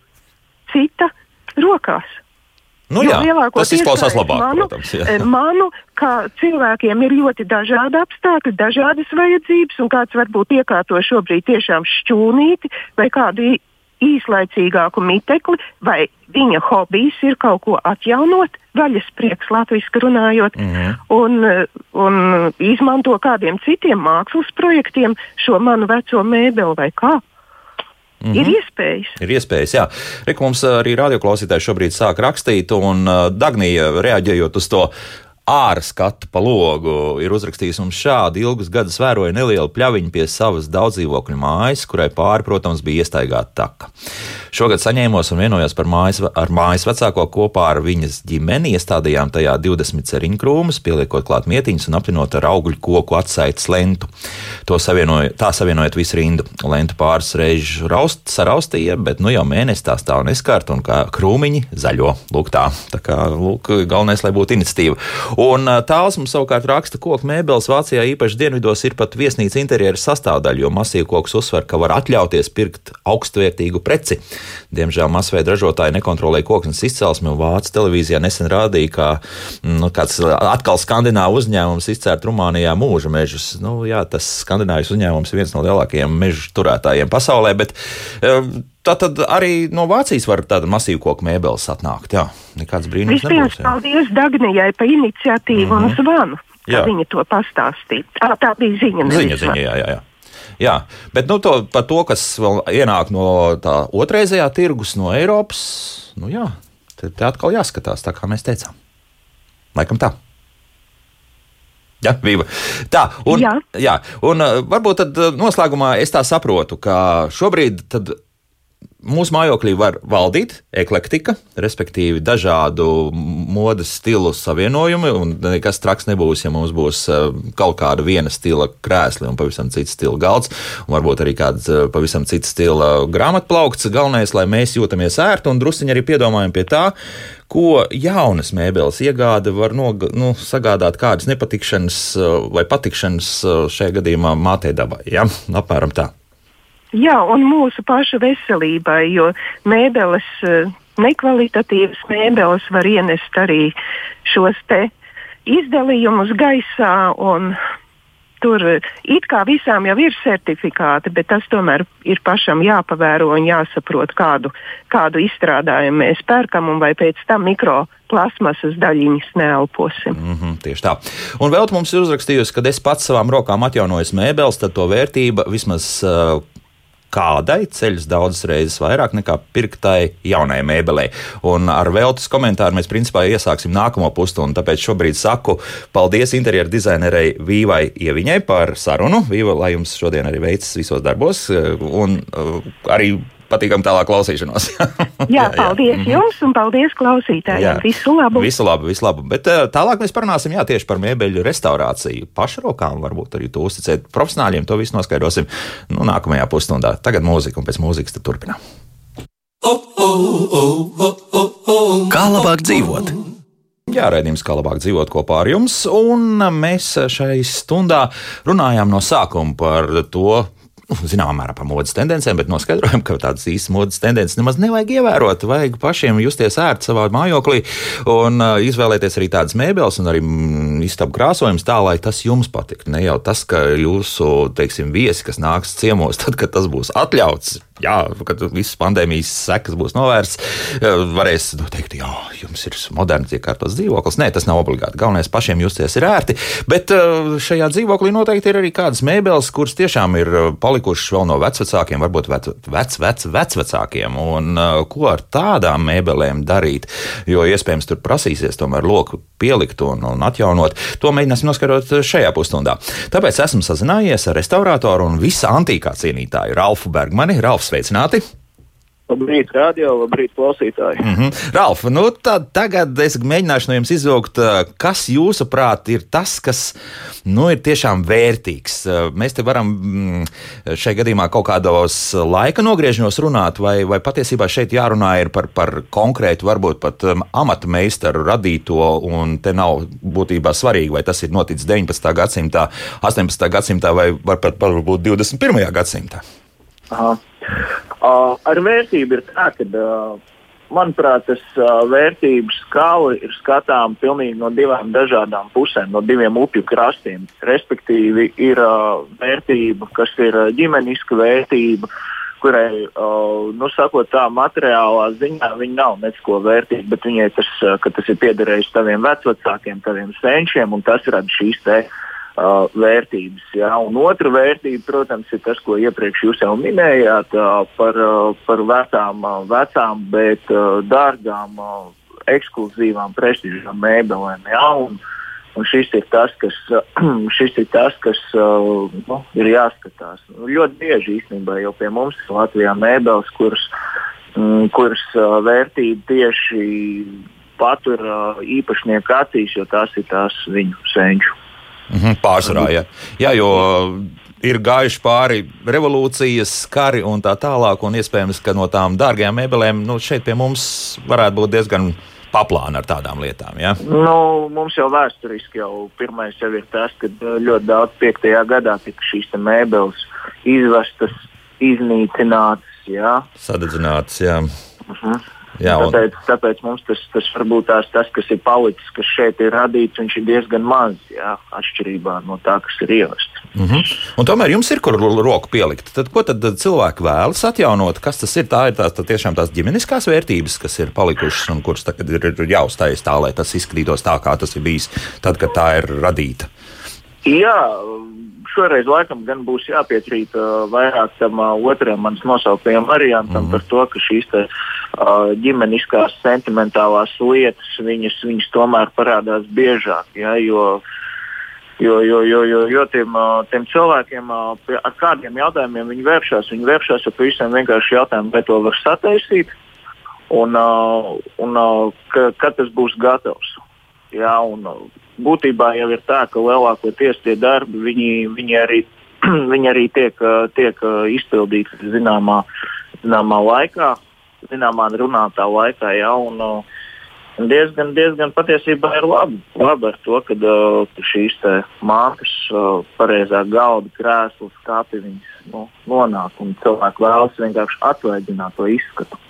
cita rokās. Nu, jā, tas izklausās labāk. Manu, protams, jā. Eh, manu, ka cilvēkiem ir ļoti dažādi apstākļi, dažādas vajadzības, un kāds varbūt iekārto šobrīd tiešām šķūnīti vai kādu īslaicīgāku mitekli, vai viņa hobijs ir kaut ko atjaunot, vaļas prieks, latviešu runājot, mm -hmm. un, un izmanto kādiem citiem mākslas projektiem šo manu veco mēbeli vai kā. Mm -hmm. Ir iespējas. Ir iespējas, jā. Reku mums arī radioklausītāji šobrīd sāk rakstīt, un Dagnija reaģējot uz to ārā skatu pa logu ir uzrakstījis mums šādi: ilgus gadus vēroja nelielu pļaviņu pie savas daudzdzīvokļu mājas, kurai pāri, protams, bija iestaigāta taka. Šogad saņēmos un vienojos par mājas, ar mājas vecāko kopā ar viņas ģimeni, iestādījām tajā 20 ceriņu krūmus, pieliekot klāt mietiņus un apvienot ar augļu koku atsaites lentu. To savienoja, tā savienojot visu rindu. Lentu pāris reizes raust, saraustīja, bet nu jau mēnesi tā stāv neskārta un kā krūmiņi zaļo. Lūk, tā. Tā kā lūk, galvenais, lai būtu iniciatīva. Un tāls mums savukārt raksta, ka koku mēbeles Vācijā īpaši dienvidos ir pat viesnīca interjera sastāvdaļa, jo masīvu koks uzsver, ka var atļauties pirkt augstvērtīgu preci. Diemžēl masveida ražotāji nekontrolē koksnes izcelsmi, un Vācijas televīzijā nesen rādīja, ka nu, kāds atkal skandināvu uzņēmums izcērt Rumānijā mūža mežus. Nu, jā, tas skandināvijas uzņēmums ir viens no lielākajiem mežu turētājiem pasaulē, bet um, Tā tad arī no Vācijas var tāda masīva koku mēbeles atnākt. Jā, nekāds brīnums. Vispirms paldies Dagnijai par iniciatīvu mm -hmm. un mhm. zvanu. Viņa to pastāstīja. Tā, tā bija ziņa. Ziņa, ziņa, jā, jā. jā. Jā, bet nu, to, par to, kas vēl ienāk no tā otrreizējā tirgus, no Eiropas, nu jā, te, te atkal jāskatās, tā kā mēs teicām. Laikam tā. Ja, Vīva. Tā, un, jā. Jā, un varbūt tad noslēgumā es tā saprotu, ka šobrīd Mūsu mājoklī var valdīt eklektika, respektīvi dažādu modes stilu savienojumi, nekas traks nebūs, ja mums būs eh, kaut kāda viena stila krēsli un pavisam cits stila galds, un varbūt arī kāds eh, pavisam cits stila grāmatplaukts. Galvenais, lai mēs jūtamies ērti un drusciņi arī piedomājam pie tā, ko jaunas mēbeles iegāde var no, nu, sagādāt kādas nepatikšanas eh, vai patikšanas šajā gadījumā mātei dabai. Ja? Apmēram tā. Jā, un mūsu pašu veselībai, jo mēbeles, eh, nekvalitatīvas mēbeles var ienest arī šos te izdalījumus gaisā. Tur it kā visām jau ir certifikāti, bet tas tomēr ir pašam jāpavēro un jāsaprot, kādu, kādu izstrādājumu mēs pērkam un vai pēc tam mikroplasmasas daļiņas neelposim. Mm -hmm, tieši tā. Un vēl mums ir uzrakstījusi, ka es pats savām rokām atjaunoju mēbeles, tad to vērtība vismaz. Uh, kādai ceļas daudzas reizes vairāk nekā pirktai jaunai mēbelei. Un ar veltes komentāru mēs principā iesāksim nākamo pusstundu. Tāpēc šobrīd saku paldies interjeru dizainerei Vīvai Ieviņai par sarunu. Vīva, lai jums šodien arī veicas visos darbos un uh, arī patīkam tālāk klausīšanos. *laughs* jā, paldies jā, jā. jums un paldies klausītājiem. Jā. Visu labu. Visu labu, visu labu. Bet uh, tālāk mēs parunāsim jā, tieši par mēbeļu restaurāciju. Pašrokām varbūt arī to uzticēt profesionāļiem. To visu noskaidrosim nu, nākamajā pusstundā. Tagad mūzika un pēc mūzikas turpinām. Kā labāk dzīvot? Jā, raidījums, kā labāk dzīvot kopā ar jums. Un mēs šai stundā runājām no sākuma par to, zināmā mērā par modes tendencēm, bet noskaidrojam, ka tādas īstas modes tendences nemaz nevajag ievērot. Vajag pašiem justies ērti savā mājoklī un izvēlēties arī tādas mēbeles un arī mm, istabu krāsojums tā, lai tas jums patiktu. Ne jau tas, ka jūsu, teiksim, viesi, kas nāks ciemos, tad, kad tas būs atļauts, jā, kad visas pandēmijas sekas būs novērstas, varēs nu, teikt, jā, jums ir moderns iekārtots dzīvoklis. Nē, tas nav obligāti. Galvenais pašiem justies ir ērti. Bet uh, šajā dzīvoklī noteikti ir arī kādas mēbeles, kuras tiešām ir uh, palikušas vēl no vecākiem, varbūt vec, vec, vec, vecākiem. Un ko ar tādām mēbelēm darīt? Jo iespējams tur prasīsies tomēr loku pielikt un, un atjaunot. To mēģināsim noskaidrot šajā pusstundā. Tāpēc esmu sazinājies ar restaurātoru un visa antīkā cienītāju Ralfu Bergmani. Ralf, sveicināti! Labrīt, radio, labrīt, klausītāji. Mm -hmm. Ralf, nu tad tagad es mēģināšu no jums izvilkt, kas jūsuprāt ir tas, kas nu, ir tiešām vērtīgs. Mēs te varam mm, šajā gadījumā kaut kādos laika nogriežņos runāt, vai, vai patiesībā šeit jārunā ir par, par konkrētu, varbūt pat um, amata meistaru radīto, un te nav būtībā svarīgi, vai tas ir noticis 19. gadsimtā, 18. gadsimtā vai pat varbūt 21. gadsimtā. Aha. Uh, ar vērtību ir tā, ka, uh, manuprāt, tas uh, vērtības skala ir skatāms pilnīgi no divām dažādām pusēm, no diviem upju krastiem. Respektīvi, ir uh, vērtība, kas ir uh, ģimeniska vērtība, kurai, uh, nu, sakot tā, materiālā ziņā viņa nav neko vērtīga, bet viņai tas, uh, tas ir piederējis taviem vecākiem, taviem senčiem, un tas rada šīs te, uh, vērtības. Ja? Un otra vērtība, protams, ir tas, ko iepriekš jūs jau minējāt uh, par, uh, par vecām, uh, vecām, bet uh, dārgām, uh, ekskluzīvām, prestižām mēbelēm. Ja? Un, un šis ir tas, kas, *clears throat* šis ir tas, kas uh, nu, ir jāskatās. Nu, ļoti bieži īstenībā jau pie mums Latvijā mēbeles, kuras, mm, kuras uh, vērtība tieši patur īpašnieku acīs, jo tās ir tās viņu senču. Mhm, pārsvarā, jā. jā, jo ir gājuši pāri revolūcijas, kari un tā tālāk, un iespējams, ka no tām dārgajām mēbelēm nu, šeit pie mums varētu būt diezgan paplāna ar tādām lietām. Ja? Nu, mums jau vēsturiski jau pirmais jau ir tas, ka ļoti daudz 5. gadā tika šīs mēbeles izvestas, iznīcinātas. Ja? Sadedzinātas, jā. Uh mhm. -huh. Jā, un... tāpēc, tāpēc mums tas, tas varbūt tās, tas, kas ir palicis, kas šeit ir radīts, viņš ir diezgan maz, jā, atšķirībā no tā, kas ir ievests. Mm -hmm. Un tomēr jums ir kur roku pielikt. Tad, ko tad cilvēki vēlas atjaunot? Kas tas ir? Tā ir tās, tā tiešām tās ģimeniskās vērtības, kas ir palikušas un kuras tagad ir, jāuzstājas tā, lai tas izskatītos tā, kā tas ir bijis tad, kad tā ir radīta. Jā, šoreiz laikam gan būs jāpiekrīt uh, vairāk tam uh, otram manas nosauktajam variantam mm -hmm. par to, ka šīs ģimeniskās sentimentālās lietas viņas, viņas tomēr parādās biežāk. Ja, jo, Jo, jo, jo, jo, jo tiem, tiem cilvēkiem ar kādiem jautājumiem viņi vēršas, viņi vēršas ar pavisam vienkāršu jautājumu, vai to var sataisīt un, un kad tas būs gatavs. Jā, un, būtībā jau ir tā, ka lielākoties tie darbi viņi, viņi arī, *clears throat* viņi arī tiek, tiek izpildīti zināmā, zināmā laikā, zināmā runātā laikā. Ja, un, un diezgan, diezgan patiesībā ir labi, labi ar to, ka šīs mākslas, pareizā galda, krēsls, skati nu, nonāk un cilvēki vēlas vienkārši atvaļināt to izskatu.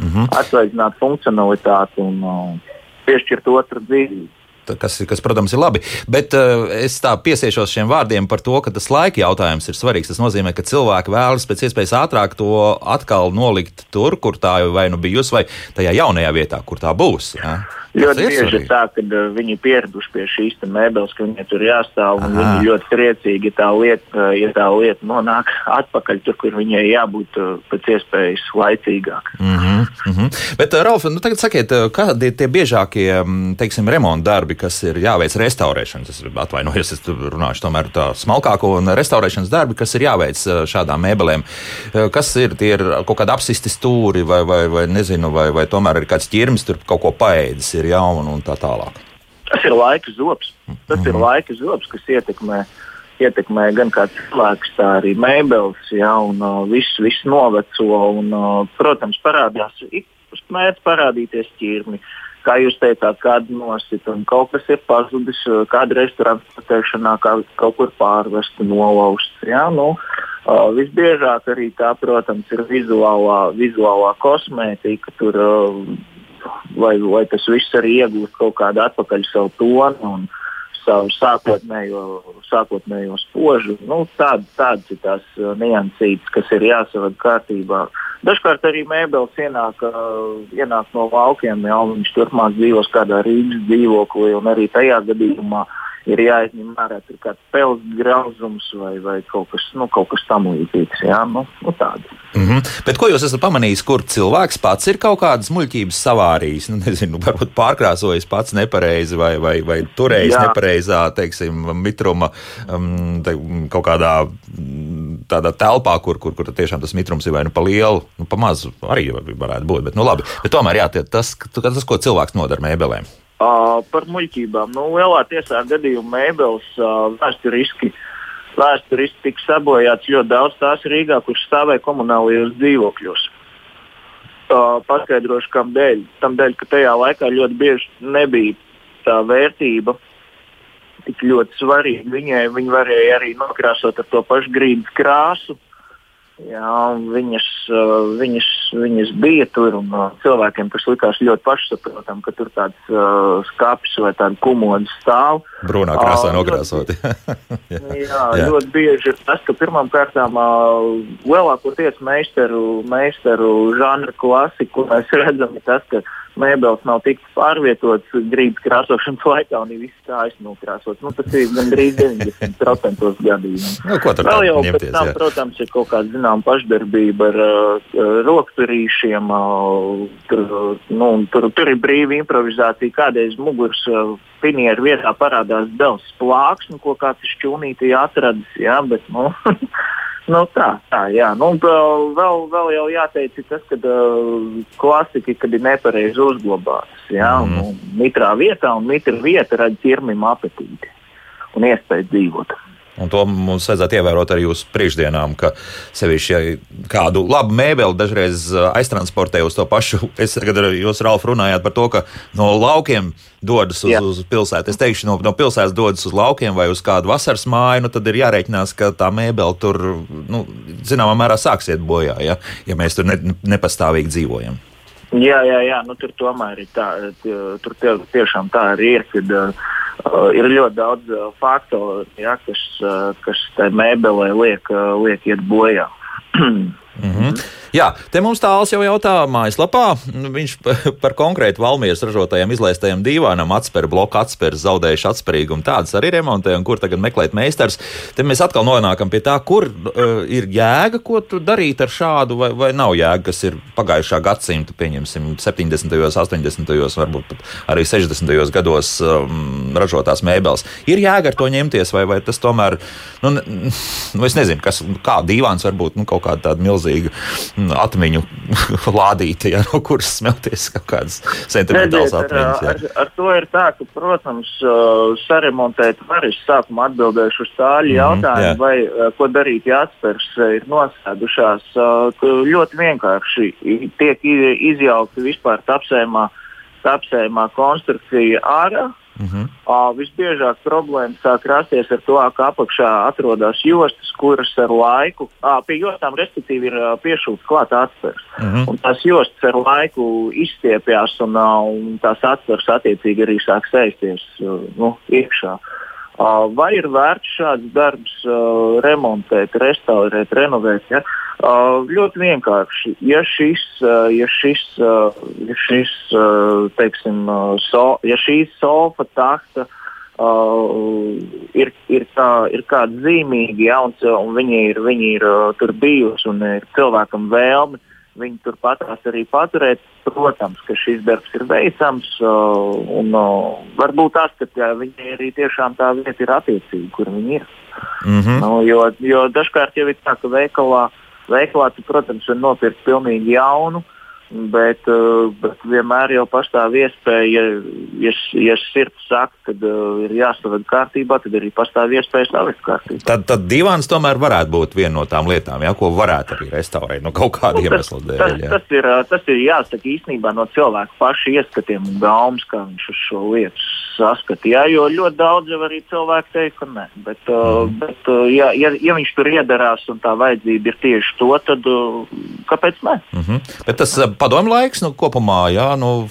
Mm -hmm. Atvaļināt funkcionalitāti un uh, piešķirt otru dzīvību kas, kas, protams, ir labi. Bet uh, es tā piesiešos šiem vārdiem par to, ka tas laika jautājums ir svarīgs. Tas nozīmē, ka cilvēki vēlas pēc iespējas ātrāk to atkal nolikt tur, kur tā vai nu bijusi, vai tajā jaunajā vietā, kur tā būs. Ja? Ļoti bieži ir tā, ka uh, viņi ir pieraduši pie šīs mēbeles, ka viņiem tur jāstāv. Viņi ļoti priecīgi, ja tā lieta, uh, ja tā lieta nonāk *laughs* atpakaļ tur, kur viņai jābūt uh, pēc iespējas laicīgāk. Mm -hmm, mm -hmm. Bet, Ralf, nu tagad sakiet, kādi ir tie biežākie mm, teiksim, remonta darbi, kas ir jāveic restaurēšanas? Es atvainojos, es runāšu tomēr tā smalkāko un restaurēšanas darbi, kas ir jāveic šādām mēbelēm. Kas ir tie ir kaut kādi apsisti stūri vai, vai, vai nezinu, vai, vai tomēr ir kāds ķirmis tur kaut ko paēdis ir jauna un tā tālāk. Tas ir laika zobs. Tas mm -hmm. ir mhm. laika zobs, kas ietekmē, ietekmē gan kā cilvēks, tā arī mēbeles, ja, un uh, viss, viss noveco. Un, uh, protams, parādās, mēdz parādīties ķirmi. Kā jūs teicāt, kāda nosita, un kaut kas ir pazudis, uh, kāda restorāna patēršanā, kā kaut kur pārvesta, nolausta. Ja, nu, Uh, visbiežāk arī tā, protams, ir vizuālā, vizuālā kosmētika. Tur uh, lai, lai tas viss arī iegūtu kaut kādu atpakaļ savu tonu un savu sākotnējo, sākotnējo spožu. Nu, tād, tādas ir tās uh, niansītas, kas ir jāsavada kārtībā. Dažkārt arī mēbeles ienāk, uh, ienāk no laukiem, jau viņš turpmāk dzīvos kādā Rīgas dzīvoklī, un arī tajā gadījumā uh, ir jāizņem ārā kāds pelns grauzums vai, vai kaut kas, nu, kaut kas tam līdzīgs. Jā, nu, nu. Mm -hmm. Bet ko jūs esat pamanījis, kur cilvēks pats ir kaut kādas muļķības savārījis? Nu, nezinu, varbūt pārkrāsojis pats nepareizi vai, vai, vai turējis Jā. nepareizā, teiksim, mitruma um, te, kaut kādā tādā telpā, kur, kur, kur tiešām tas mitrums ir vai nu pa lielu, nu pa mazu arī varētu būt. Bet, nu, labi. bet tomēr jā, tas, tas, ko cilvēks nodara mēbelēm. Uh, par muļķībām. Nu, lielā tiesā gadījumā mēbeles uh, vēsturiski. Vēsturiski tika sabojāts ļoti daudz tās Rīgā, kur stāvēja komunālajos dzīvokļos. Uh, paskaidrošu, kam dēļ. Tam dēļ, ka tajā laikā ļoti bieži nebija tā vērtība tik ļoti svarīga. Viņai viņa varēja arī nokrāsot ar to pašu grīdas krāsu. Jā, viņas, viņas, viņas bija tur, un cilvēkiem tas likās ļoti pašsaprotami, ka tur tāds uh, skāpis vai tāda kumoda stāv. Brūnā krāsā uh, nokrāsot. *laughs* jā, jā, jā, ļoti bieži ir tas, ka pirmām kārtām uh, lielākoties meistaru, meistaru žanra klasiku mēs redzam, tas, ka mēbeles nav tik pārvietotas grīdas krāsošanas laikā, un viss tā aiznokrāsots. Nu, tas ir gandrīz 90% gadījumu. Nu, ko tur vēl jau pēc tam, jā. protams, ir kaut kāda zināmā pašdarbība ar uh, rokturīšiem. Uh, tur, nu, tur, tur ir brīva improvizācija. Kādreiz muguras uh, pinieru vietā parādās dēls plāksni, ko kāds šķūnītī atradis. Jā, bet, nu, *laughs* Nu, tā, tā, jā. Nu, vēl, vēl jau jāteic, tas, ka uh, klasika, kad ir nepareizi uzglabātas, jā, mm. un mitrā vietā, un mitra vieta rada ķirmim apetīti un iespēju dzīvot. Un to mums vajadzētu ievērot arī uz priekšdienām, ka sevišķi ja kādu labu mēbeli dažreiz aiztransportē uz to pašu. *laughs* Es tagad jūs, Ralf, runājāt par to, ka no laukiem dodas uz, Jā. uz pilsētu. Es teikšu, no, no pilsētas dodas uz laukiem vai uz kādu vasaras māju, nu, tad ir jārēķinās, ka tā mēbele tur, nu, zināmā mērā, sāks iet bojā, ja, ja mēs tur ne, nepastāvīgi dzīvojam. Jā, jā, jā nu, tur tomēr ir tā, tur tie, tiešām tā arī ir. Kad, uh, Uh, ir ļoti daudz uh, faktoru, ja, kas, uh, kas tai mēbelē liek, uh, liek iet bojā. *clears throat* mm -hmm. Jā, te mums tāls jau jautā mājaslapā. Viņš *laughs* par konkrētu Valmijas ražotajiem izlaistajiem divānam atspēr bloku atspēr zaudējuši atspērīgumu. Tādas arī remontē, un kur tagad meklēt meistars. Te mēs atkal nonākam pie tā, kur uh, ir jēga, ko darīt ar šādu, vai, vai nav jēga, kas ir pagājušā gadsimta, pieņemsim, 70., 80., varbūt pat arī 60. gados um, ražotās mēbeles. Ir jēga ar to ņemties, vai, vai tas tomēr, nu, nu es nezinu, kas, kā divāns var būt nu, kaut kāda tāda milzīga atmiņu *laughs* lādīte, ja, no kuras smelties kaut kādas sentimentālas atmiņas. Ar, ar, ar to ir tā, ka, protams, saremontēt var es sākumā atbildēšu uz tāļu mm jautājumu, jā. vai ko darīt, ja atspērs ir nosēdušās. Ļoti vienkārši tiek izjaukta vispār tapsējumā, tapsējumā konstrukcija ārā Uh -huh. uh, visbiežāk problēmas sāk rasties ar to, ka apakšā atrodas jostas, kuras ar laiku, uh, pie jostām respektīvi ir uh, piešūts klāt atspērs. Uh -huh. Un tās jostas ar laiku izstiepjas un, uh, un tās atspērs attiecīgi arī sāk sēsties uh, nu, iekšā. Uh, vai ir vērts šāds darbs uh, remontēt, restaurēt, renovēt? Ja? Uh, ļoti vienkārši. Ja šis, uh, ja šis, uh, ja šis uh, teiksim, uh, so, ja šī sofa takta uh, ir, ir, kā, ir kāda zīmīga, ja, un, un viņi ir, viņi ir uh, tur bijusi un ir cilvēkam vēlme viņu turpat arī paturēt. Protams, ka šis darbs ir veicams, uh, un uh, varbūt tas, ka jā, viņai arī tiešām tā vieta ir attiecīga, kur viņi ir. Mm -hmm. nu, jo, jo dažkārt jau ir tā, ka veikalā uh, Veiklā, tu, protams, var nopirkt pilnīgi jaunu, bet, uh, bet vienmēr jau pastāv iespēja, ja, ja, ja sirds saka, ka uh, ir jāsaved kārtībā, tad arī pastāv iespēja savest kārtībā. Tad, tad divāns tomēr varētu būt viena no tām lietām, jā, ko varētu arī restaurēt no kaut kāda nu, iemesla dēļ. Tas, jā. tas, ir, tas ir jāsaka īstenībā no cilvēka paša ieskatiem un gaumas, kā viņš uz šo lietu saskatīja. Jo ļoti daudz jau arī cilvēki teica, ka nē. Bet, mm. bet ja, ja, ja viņš tur iedarās un tā vajadzība ir tieši to, tad kāpēc ne? Mm -hmm. Bet tas padomu laiks nu, kopumā, jā, nu,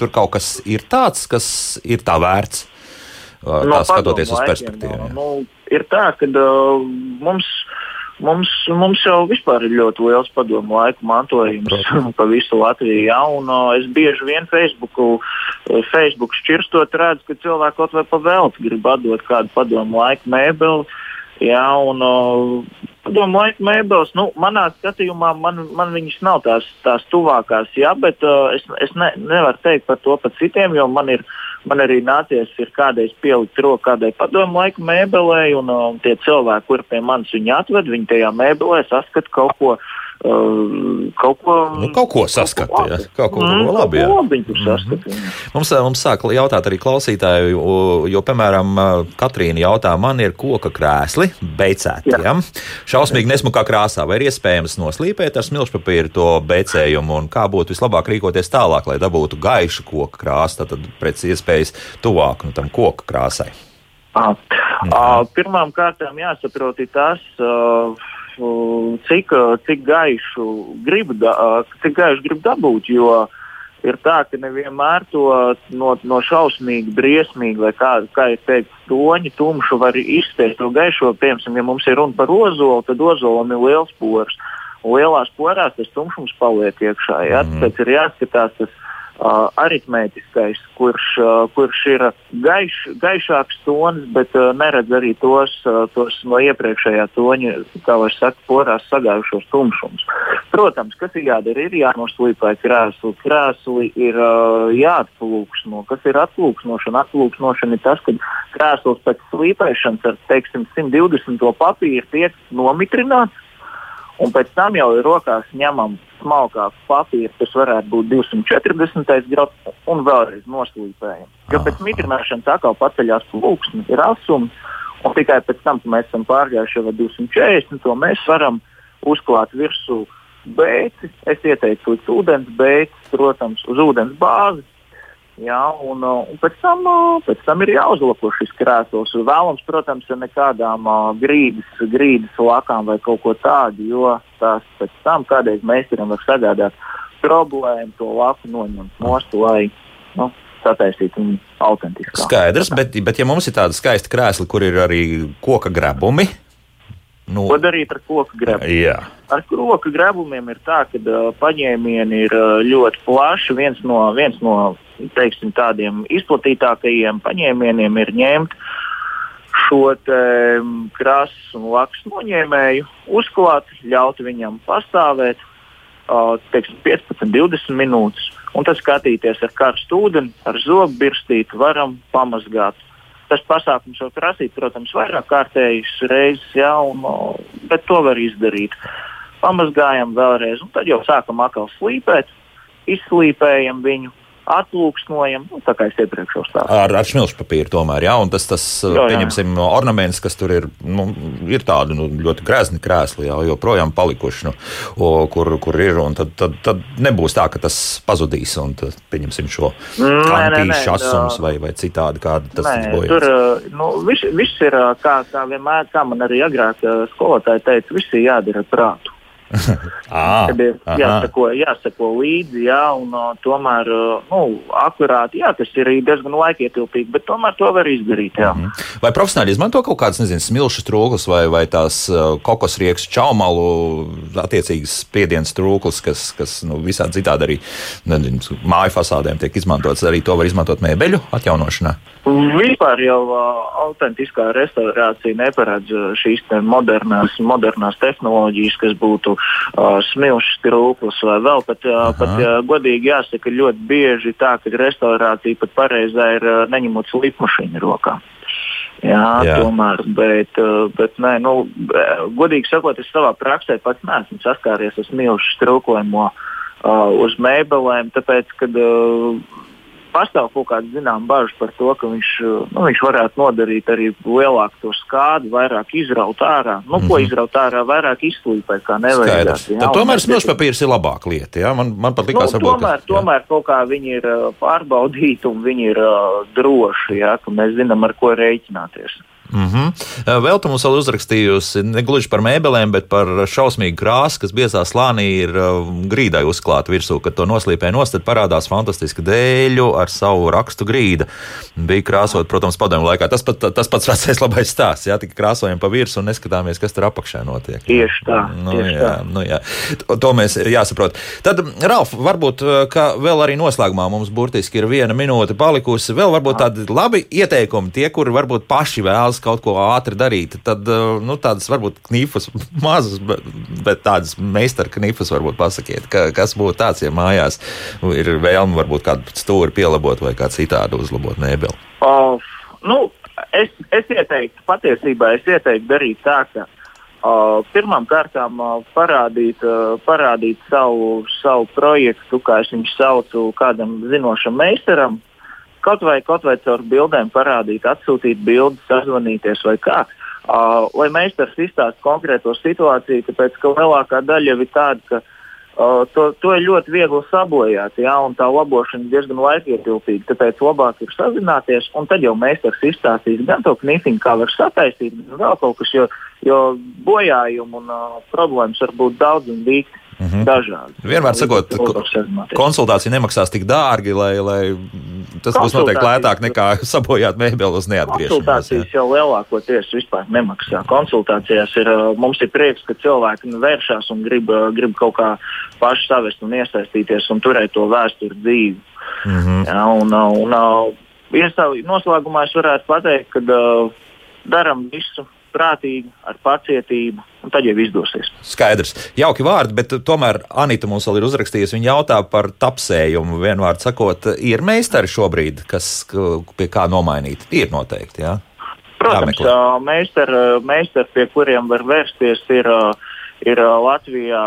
tur kaut kas ir tāds, kas ir tā vērts. Tā no skatoties uz perspektīvu. No, nu, ir tā, ka uh, mums, mums, mums jau vispār ir ļoti liels padomu laiku mantojums *laughs* pa visu Latviju. Ja, un, uh, es bieži vien Facebooku, uh, Facebook šķirstot redzu, ka cilvēki kaut vai pa velti grib atdot kādu padomu laiku mēbeli. Ja, un, uh, Padomu laiku mēbeles, nu, manā skatījumā, man, man viņas nav tās, tās tuvākās, jā, bet uh, es, es ne, nevaru teikt par to par citiem, jo man ir Man arī nācies ir kādreiz pielikt roku kādai padomu laiku mēbelē, un um, tie cilvēki, kuri pie manis viņu atved, viņi tajā mēbelē saskata kaut ko Uh, kaut ko, nu, kaut ko saskatīt. Ja? Kaut ko mm, labi. Kaut ko labi tur saskatīt. Mm. Mums, mums sāk jautāt arī klausītāji, jo, jo piemēram, Katrīna jautā, man ir koka krēsli, beicēti. Ja? Šausmīgi nesmukā krāsā, vai ir iespējams noslīpēt ar smilšpapīru to beicējumu, un kā būtu vislabāk rīkoties tālāk, lai dabūtu gaišu koka krāsu, tad pēc iespējas tuvāk nu, tam koka krāsai. À, à, pirmām kārtām jāsaprot tas. Uh, cik, cik gaišu gribu, cik gaišu gribu dabūt. Jo ir tā, ka nevienmēr to no, no šausmīgi, briesmīgi, vai kā, kā jau teicu, toņi, tumšu var izspēst to gaišo. Piemēram, ja mums ir runa par ozolu, tad ozolam ir liels pors. Lielās porās tas tumšums paliek iekšā. Ja? Mm. Tāpēc ir jāskatās tas uh, aritmētiskais, kurš, uh, kurš ir gaiš, gaišāks tonis, bet uh, neredz arī tos, uh, tos no iepriekšējā toņa, kā var sakt, porās sagājušos tumšumus. Protams, kas ir jādara, ir jānoslīpē krēsli. Krēsli ir uh, jāatplūksno. Kas ir atplūksnošana? Atplūksnošana ir tas, kad krēsls pēc slīpēšanas ar teiksim, 120. papīru tiek nomitrināts un pēc tam jau rokās ņemam smalkāku papīru, kas varētu būt 240. grads, un vēlreiz noslīpējam. Jo pēc mitrināšanas atkal paceļās plūksne, ir asums, un tikai pēc tam, kad mēs esam pārgājuši jau 240, to mēs varam uzklāt virsū beici. Es ieteicu līdz ūdens beigas, protams, uz ūdens bāzes Jā, un, uh, un pēc, tam, uh, pēc tam ir jāuzlabo šis krēsls. Vēlams, protams, ar nekādām uh, grīdas, grīdas lakām vai kaut ko tādu, jo tās pēc tam kādreiz meistaram var sagādāt problēmu to laku noņemt nost, lai nu, sataisītu viņu autentiskāk. Skaidrs, bet, bet ja mums ir tāda skaista krēsla, kur ir arī koka grebumi, Nu, Ko darīt ar koku grebumiem? Jā. Ar koku grebumiem ir tā, ka uh, paņēmieni ir uh, ļoti plaši. Viens no, viens no teiksim, tādiem izplatītākajiem paņēmieniem ir ņemt šo krāsas un laks noņēmēju, uzklāt, ļaut viņam pastāvēt uh, teiksim, 15, 20 minūtes, un tad skatīties ar karstu ūdeni, ar zobu birstīti, varam pamazgāt tas pasākums var prasīt, protams, vairāk kārtējas reizes, jā, un, bet to var izdarīt. Pamazgājam vēlreiz, un tad jau sākam atkal slīpēt, izslīpējam viņu, atlūksnojam, nu, tā kā es iepriekš stāstīju. Ar, ar smilšu papīru tomēr, jā, un tas, tas jo, jā. pieņemsim, ornaments, kas tur ir, nu, ir tādi nu, ļoti grezni krēsli, jā, joprojām palikuši, nu, o, kur, kur ir, un tad, tad, tad nebūs tā, ka tas pazudīs, un tad, pieņemsim šo kantīšu asums vai, vai citādi, kāda tas nē, bojās. Tur, nu, viss, viss ir, kā, kā vienmēr, kā man arī agrāk skolotāji teica, viss ir jādara ar prātu. *laughs* ah, Tad ir jāsako, jāsako līdzi, jā, un uh, tomēr nu, akurāti, jā, tas ir diezgan laikietilpīgi, bet tomēr to var izdarīt. Jā. Mm -hmm. Vai profesionāļi izmanto kaut kādas, nezinu, smilšu trūklas vai, vai tās uh, kokosrieks čaumalu attiecīgas spiedienas trūklas, kas, kas nu, visādi citādi arī nezinu, māju fasādēm tiek izmantotas, arī to var izmantot mēbeļu atjaunošanā? Vispār jau uh, autentiskā restaurācija neparedz uh, šīs te modernās, modernās tehnoloģijas, kas būtu uh, smilšs, trūklas vai vēl pat, uh, pat uh, godīgi jāsaka, ļoti bieži tā, ka restaurācija pat pareizā ir uh, neņemot slipmašīnu rokā. Jā, Jā, tomēr, bet, bet nē, nu, godīgi sakot, es savā praksē pats neesmu saskāries ar smilšu trūkojumu uh, uz mēbelēm, tāpēc, kad uh, pastāv kaut kāda zināmā bažas par to, ka viņš, nu, viņš varētu nodarīt arī lielāku to skādi, vairāk izraut ārā. Nu, mm -hmm. Ko mhm. izraut ārā, vairāk izslīpēt, kā nevajag. Tomēr smilšpapīrs ir labāka lieta. Ja? Man, man pat likās, nu, tomēr, ka, tomēr kaut kā viņi ir uh, pārbaudīti un viņi ir uh, droši, ja? ka mēs zinām, ar ko rēķināties. Mm -hmm. Vēl tu mums vēl uzrakstījusi ne gluži par mēbelēm, bet par šausmīgu krāsu, kas biezā slānī ir grīdai uzklāta virsū. Kad to noslīpē nost, tad parādās fantastiska dēļu ar savu rakstu grīda. Bija krāsot, protams, padomju laikā. Tas, pat, tas pats vecais labais stāsts, jā, tikai krāsojam pa virsmu un neskatāmies, kas tur apakšā notiek. Tieši tā. Nu, tieši jā, tā. Nu, jā. To, to mēs jāsaprot. Tad, Ralf, varbūt, ka vēl arī noslēgumā mums burtiski ir viena minūte palikusi. Vēl varbūt tādi labi ieteikumi tie, kuri varbūt paši vēlas kaut ko ātri darīt, tad nu, tādas varbūt knifas *laughs* mazas, bet, bet tādas meistara knifas varbūt pasakiet, ka, kas būtu tāds, ja mājās ir vēlme varbūt kādu stūri pielabot vai kā citādi uzlabot mēbeli. Uh, nu, es, es ieteiktu, patiesībā es ieteiktu darīt tā, ka Uh, Pirmām kārtām uh, parādīt, uh, parādīt savu, savu projektu, kā es viņu saucu, kādam zinošam meistaram, kaut vai, kaut vai caur bildēm parādīt, atsūtīt bildes, sazvanīties vai kā. Uh, lai meistars izstāsta konkrēto situāciju, tāpēc ka lielākā daļa jau ir tāda, ka uh, to, to ir ļoti viegli sabojāt, jā, un tā labošana ir diezgan laikietilpīga. Tāpēc labāk ir sazināties, un tad jau meistars izstāstīs gan to knifiņu, kā var sataisīt, gan vēl kaut kas, jo, jo bojājumu un uh, problēmas var būt daudz un dīķi. Mm -hmm. Dažādi. Vienmēr sakot, konsultācija nemaksās tik dārgi, lai, lai tas būs noteikti lētāk nekā *laughs* sabojāt mēbeli uz neatgriešanos. Konsultācijas jau lielākoties vispār nemaksā. Konsultācijās ir, mums ir prieks, ka cilvēki nu, vēršās un grib, grib kaut kā paši savest un iesaistīties un turēt to vēsturi dzīvi. Mm -hmm. ja, un, un, un, noslēgumā es varētu pateikt, ka uh, darām visu prātīgi, ar pacietību, un tad jau izdosies. Skaidrs. Jauki vārdi, bet tomēr Anita mums vēl ir uzrakstījusi. Viņa jautā par tapsējumu. Vienvārds sakot, ir meistari šobrīd, kas pie kā nomainīt? Ir noteikti, jā. Protams, meistari, meistari, pie kuriem var vērsties, ir, ir Latvijā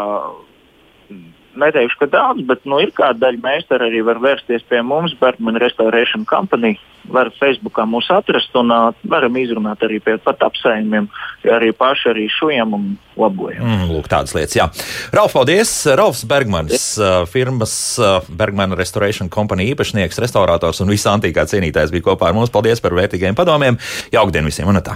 neteikšu, ka daudz, bet nu, ir kāda daļa meistara arī var vērsties pie mums, Bergman Restoration Company. Var Facebookā mūs atrast un uh, varam izrunāt arī pie pat apsējumiem, arī paši arī šujam un labojam. Mm, lūk, tādas lietas, jā. Ralf, paldies! Ralfs Bergmans, uh, firmas uh, Bergman Restoration Company īpašnieks, restaurators un visa antīkā cienītājs bija kopā ar mums. Paldies par vērtīgiem padomiem! Jaukdien visiem un tā!